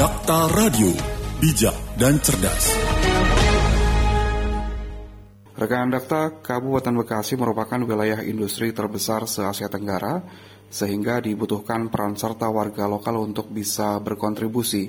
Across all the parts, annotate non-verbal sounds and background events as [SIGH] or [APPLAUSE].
Dakta Radio, bijak dan cerdas. Rekan Dakta, Kabupaten Bekasi merupakan wilayah industri terbesar se-Asia Tenggara, sehingga dibutuhkan peran serta warga lokal untuk bisa berkontribusi,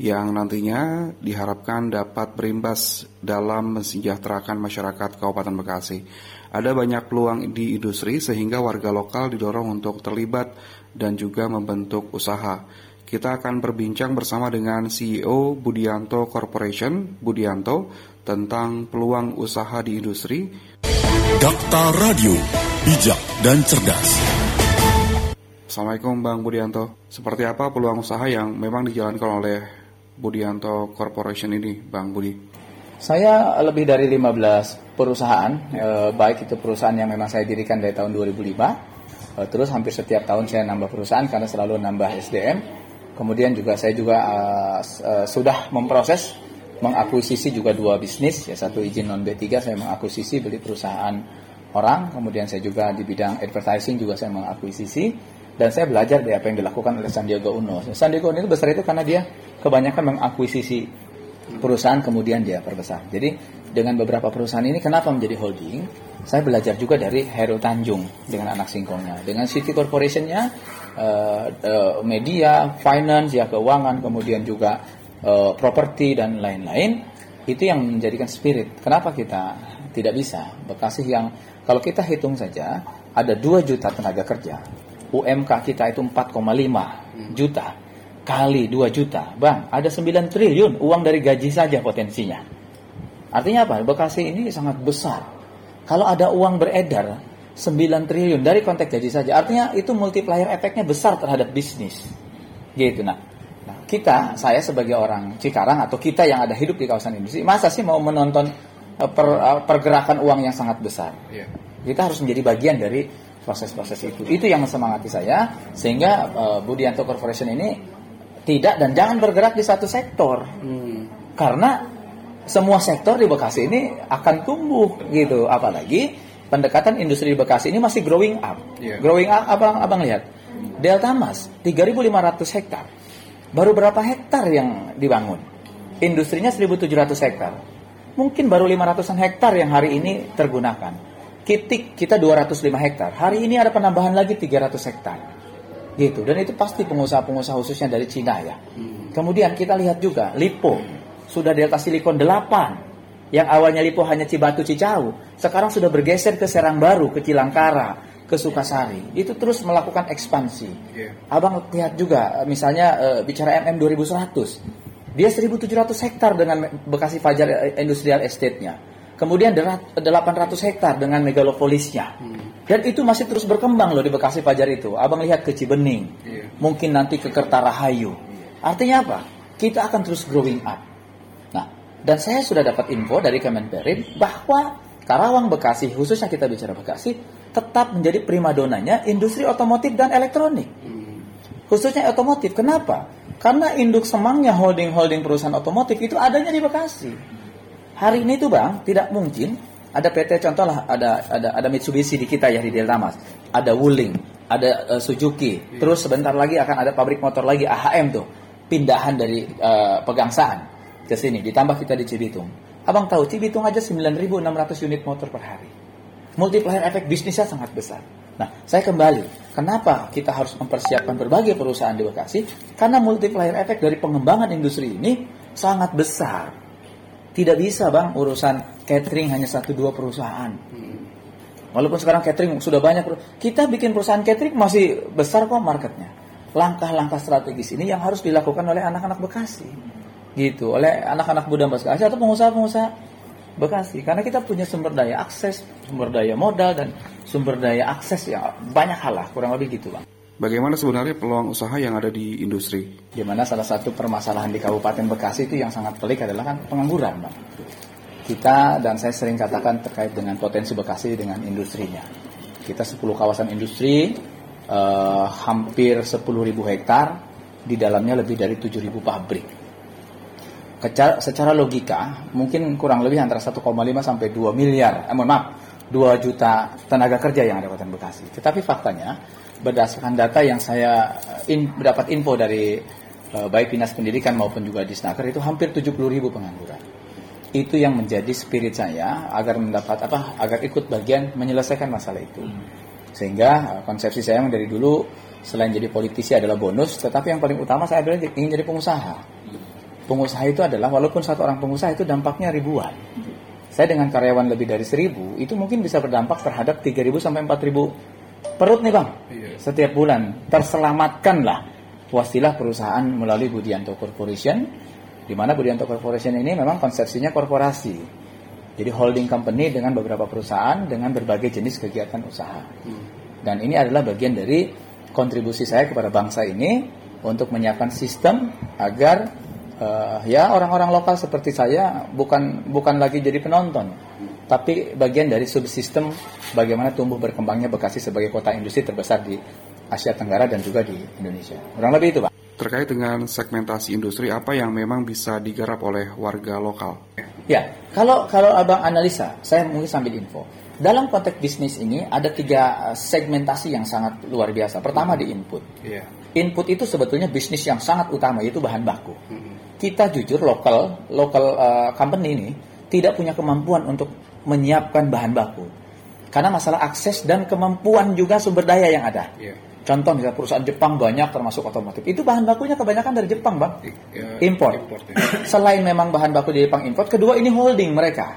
yang nantinya diharapkan dapat berimbas dalam mensejahterakan masyarakat Kabupaten Bekasi. Ada banyak peluang di industri sehingga warga lokal didorong untuk terlibat dan juga membentuk usaha. Kita akan berbincang bersama dengan CEO Budianto Corporation, Budianto, tentang peluang usaha di industri. Dakta Radio, bijak dan cerdas. Assalamualaikum Bang Budianto. Seperti apa peluang usaha yang memang dijalankan oleh Budianto Corporation ini, Bang Budi? Saya lebih dari 15 perusahaan, eh, baik itu perusahaan yang memang saya dirikan dari tahun 2005, eh, terus hampir setiap tahun saya nambah perusahaan karena selalu nambah SDM. Kemudian juga saya juga eh, eh, sudah memproses mengakuisisi juga dua bisnis, ya satu izin non B3 saya mengakuisisi beli perusahaan orang, kemudian saya juga di bidang advertising juga saya mengakuisisi dan saya belajar dari apa yang dilakukan oleh Sandiaga Uno. Sandiaga Uno itu besar itu karena dia kebanyakan mengakuisisi perusahaan kemudian dia perbesar. Jadi dengan beberapa perusahaan ini kenapa menjadi holding? Saya belajar juga dari Heru Tanjung dengan anak singkongnya, dengan City Corporationnya, uh, uh, media, finance, ya keuangan, kemudian juga uh, properti dan lain-lain. Itu yang menjadikan spirit. Kenapa kita tidak bisa? Bekasi yang kalau kita hitung saja ada 2 juta tenaga kerja, UMK kita itu 4,5 juta kali 2 juta. Bang, ada 9 triliun uang dari gaji saja potensinya. Artinya apa? Bekasi ini sangat besar. Kalau ada uang beredar 9 triliun dari konteks gaji saja, artinya itu multiplier efeknya besar terhadap bisnis. Gitu nah. nah kita, saya sebagai orang Cikarang atau kita yang ada hidup di kawasan industri, masa sih mau menonton uh, per, uh, pergerakan uang yang sangat besar? Yeah. Kita harus menjadi bagian dari proses-proses itu. Itu yang semangati saya sehingga uh, Budianto Corporation ini tidak dan jangan bergerak di satu sektor hmm. karena semua sektor di Bekasi ini akan tumbuh gitu apalagi pendekatan industri di Bekasi ini masih growing up. Yeah. growing up abang abang lihat? Delta Mas 3.500 hektar. Baru berapa hektar yang dibangun? Industrinya 1.700 hektar. Mungkin baru 500an hektar yang hari ini tergunakan. Kitik kita 205 hektar. Hari ini ada penambahan lagi 300 hektar. Gitu. Dan itu pasti pengusaha-pengusaha khususnya dari Cina ya. Hmm. kemudian kita lihat juga Lipo. Sudah Delta Silikon 8 yang awalnya Lipo hanya Cibatu Cicau sekarang sudah bergeser ke Serang Baru ke Cilangkara ke Sukasari itu terus melakukan ekspansi yeah. abang lihat juga misalnya e, bicara MM 2100 dia 1700 hektar dengan Bekasi Fajar Industrial Estate-nya kemudian 800 hektar dengan megalopolisnya hmm dan itu masih terus berkembang loh di Bekasi Pajar itu. Abang lihat ke Cibening, yeah. mungkin nanti ke Kertarahayu. Yeah. Artinya apa? Kita akan terus growing up. Dan saya sudah dapat info dari Kemenperin bahwa Karawang Bekasi, khususnya kita bicara Bekasi, tetap menjadi primadonanya industri otomotif dan elektronik. Hmm. Khususnya otomotif. Kenapa? Karena induk semangnya holding-holding perusahaan otomotif itu adanya di Bekasi. Hari ini tuh bang, tidak mungkin ada PT contoh lah, ada ada ada Mitsubishi di kita ya di Delta Mas. Ada Wuling, ada uh, Suzuki. Hmm. Terus sebentar lagi akan ada pabrik motor lagi AHM tuh. Pindahan dari uh, Pegangsaan ke sini ditambah kita di Cibitung. Abang tahu Cibitung aja 9.600 unit motor per hari. Multiplier efek bisnisnya sangat besar. Nah, saya kembali. Kenapa kita harus mempersiapkan berbagai perusahaan di Bekasi? Karena multiplier efek dari pengembangan industri ini sangat besar tidak bisa bang urusan catering hanya satu dua perusahaan. Walaupun sekarang catering sudah banyak, kita bikin perusahaan catering masih besar kok marketnya. Langkah-langkah strategis ini yang harus dilakukan oleh anak-anak Bekasi, gitu, oleh anak-anak muda Bekasi atau pengusaha-pengusaha Bekasi. Karena kita punya sumber daya akses, sumber daya modal dan sumber daya akses yang banyak hal lah, kurang lebih gitu bang. Bagaimana sebenarnya peluang usaha yang ada di industri? Di mana salah satu permasalahan di Kabupaten Bekasi itu yang sangat pelik adalah kan pengangguran, Bang. Kita dan saya sering katakan terkait dengan potensi Bekasi dengan industrinya. Kita 10 kawasan industri, eh, hampir 10.000 hektar, di dalamnya lebih dari 7.000 pabrik. Secara, logika, mungkin kurang lebih antara 1,5 sampai 2 miliar, eh, mohon maaf, 2 juta tenaga kerja yang ada di Kabupaten Bekasi. Tetapi faktanya, berdasarkan data yang saya in, dapat info dari eh, baik dinas pendidikan maupun juga di Snaker itu hampir 70 ribu pengangguran. Itu yang menjadi spirit saya agar mendapat apa agar ikut bagian menyelesaikan masalah itu. Sehingga eh, konsepsi saya dari dulu selain jadi politisi adalah bonus, tetapi yang paling utama saya adalah ingin jadi pengusaha. Pengusaha itu adalah walaupun satu orang pengusaha itu dampaknya ribuan. Saya dengan karyawan lebih dari seribu itu mungkin bisa berdampak terhadap 3.000 sampai 4.000 perut nih bang. Setiap bulan. Terselamatkanlah wasilah perusahaan melalui Budianto Corporation di mana Budianto Corporation ini memang konsepsinya korporasi. Jadi holding company dengan beberapa perusahaan dengan berbagai jenis kegiatan usaha. Dan ini adalah bagian dari kontribusi saya kepada bangsa ini untuk menyiapkan sistem agar uh, ya orang-orang lokal seperti saya bukan bukan lagi jadi penonton, tapi bagian dari subsistem bagaimana tumbuh berkembangnya Bekasi sebagai kota industri terbesar di Asia Tenggara dan juga di Indonesia. Kurang lebih itu, Pak. Terkait dengan segmentasi industri, apa yang memang bisa digarap oleh warga lokal? Ya, kalau kalau abang analisa, saya mungkin sambil info. Dalam konteks bisnis ini ada tiga segmentasi yang sangat luar biasa. Pertama di input. Iya. Input itu sebetulnya bisnis yang sangat utama yaitu bahan baku. Kita jujur lokal local uh, company ini tidak punya kemampuan untuk menyiapkan bahan baku. Karena masalah akses dan kemampuan juga sumber daya yang ada. Iya. Contoh misalnya perusahaan Jepang banyak termasuk otomotif. Itu bahan bakunya kebanyakan dari Jepang, Bang. Ya, Import. import, ya. [CLEARS THROAT] Selain memang bahan baku dari Jepang import, kedua ini holding mereka.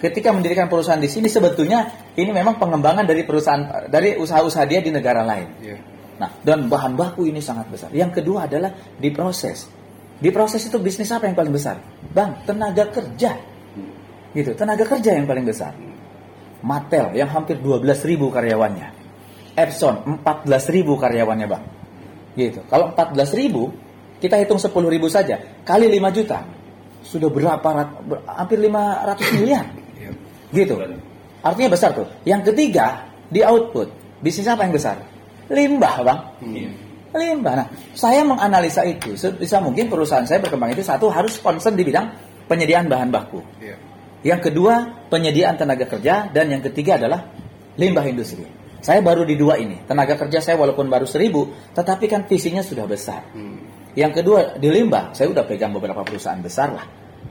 Ketika mendirikan perusahaan di sini sebetulnya ini memang pengembangan dari perusahaan dari usaha-usaha dia di negara lain. Iya. Nah, dan bahan baku ini sangat besar. Yang kedua adalah diproses. Diproses itu bisnis apa yang paling besar? Bang, tenaga kerja. Gitu, tenaga kerja yang paling besar. Mattel yang hampir 12.000 karyawannya. Epson 14.000 karyawannya, Bang. Gitu. Kalau 14.000, kita hitung 10.000 saja, kali 5 juta. Sudah berapa rat- ber- hampir 500 miliar. Iya. Gitu. Artinya besar tuh. Yang ketiga, di output. Bisnis apa yang besar? Limbah, Bang. Limbah. Nah, saya menganalisa itu. Bisa mungkin perusahaan saya berkembang itu satu harus concern di bidang penyediaan bahan baku. Iya. Yang kedua, penyediaan tenaga kerja dan yang ketiga adalah limbah industri. Saya baru di dua ini. Tenaga kerja saya walaupun baru seribu, tetapi kan visinya sudah besar. Yang kedua di limbah, saya udah pegang beberapa perusahaan besar lah.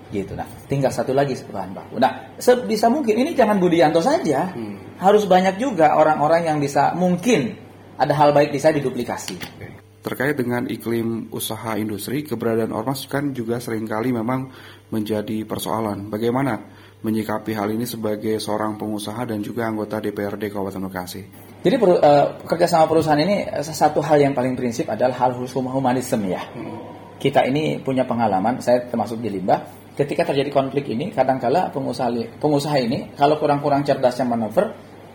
Gitu nah. Tinggal satu lagi bahan baku. Nah, sebisa mungkin ini jangan Budianto saja. Harus banyak juga orang-orang yang bisa mungkin ada hal baik di saya diduplikasi. Terkait dengan iklim usaha industri, keberadaan ormas kan juga sering kali memang menjadi persoalan. Bagaimana menyikapi hal ini sebagai seorang pengusaha dan juga anggota DPRD Kabupaten Bekasi? Jadi peru- eh, kerjasama perusahaan ini eh, satu hal yang paling prinsip adalah hal humanisme ya. Kita ini punya pengalaman, saya termasuk di limbah. Ketika terjadi konflik ini, kadangkala pengusaha pengusaha ini kalau kurang-kurang cerdasnya manuver,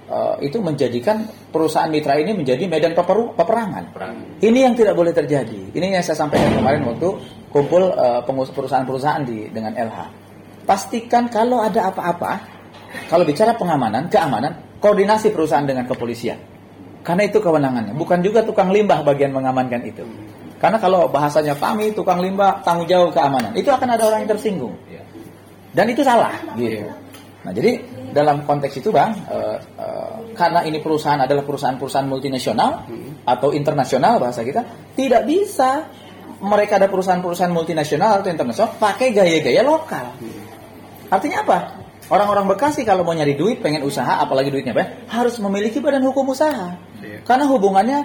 eh, itu menjadikan perusahaan mitra ini menjadi medan peperu- peperangan. Ini yang tidak boleh terjadi. Ini yang saya sampaikan kemarin waktu kumpul pengus- perusahaan-perusahaan di dengan LH. Pastikan kalau ada apa-apa, kalau bicara pengamanan, keamanan, koordinasi perusahaan dengan kepolisian. Karena itu kewenangannya. Bukan juga tukang limbah bagian mengamankan itu. Karena kalau bahasanya kami tukang limbah tanggung jawab keamanan, itu akan ada orang yang tersinggung. Dan itu salah, gitu. Nah, jadi dalam konteks itu, Bang, eh, eh, karena ini perusahaan adalah perusahaan-perusahaan multinasional atau internasional bahasa kita, tidak bisa mereka ada perusahaan-perusahaan multinasional atau internasional pakai gaya-gaya lokal. Artinya apa? Orang-orang Bekasi kalau mau nyari duit, pengen usaha, apalagi duitnya banyak, harus memiliki badan hukum usaha. Karena hubungannya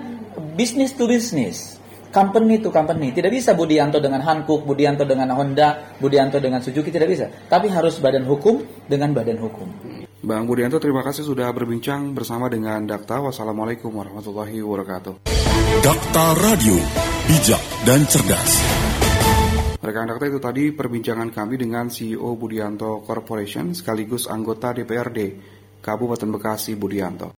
bisnis to bisnis. Company to company. Tidak bisa Budianto dengan Hankook, Budianto dengan Honda, Budianto dengan Suzuki, tidak bisa. Tapi harus badan hukum dengan badan hukum. Bang Budianto, terima kasih sudah berbincang bersama dengan Dakta. Wassalamualaikum warahmatullahi wabarakatuh. Dakta Radio, bijak dan cerdas. Rekan Dakta itu tadi perbincangan kami dengan CEO Budianto Corporation sekaligus anggota DPRD Kabupaten Bekasi Budianto.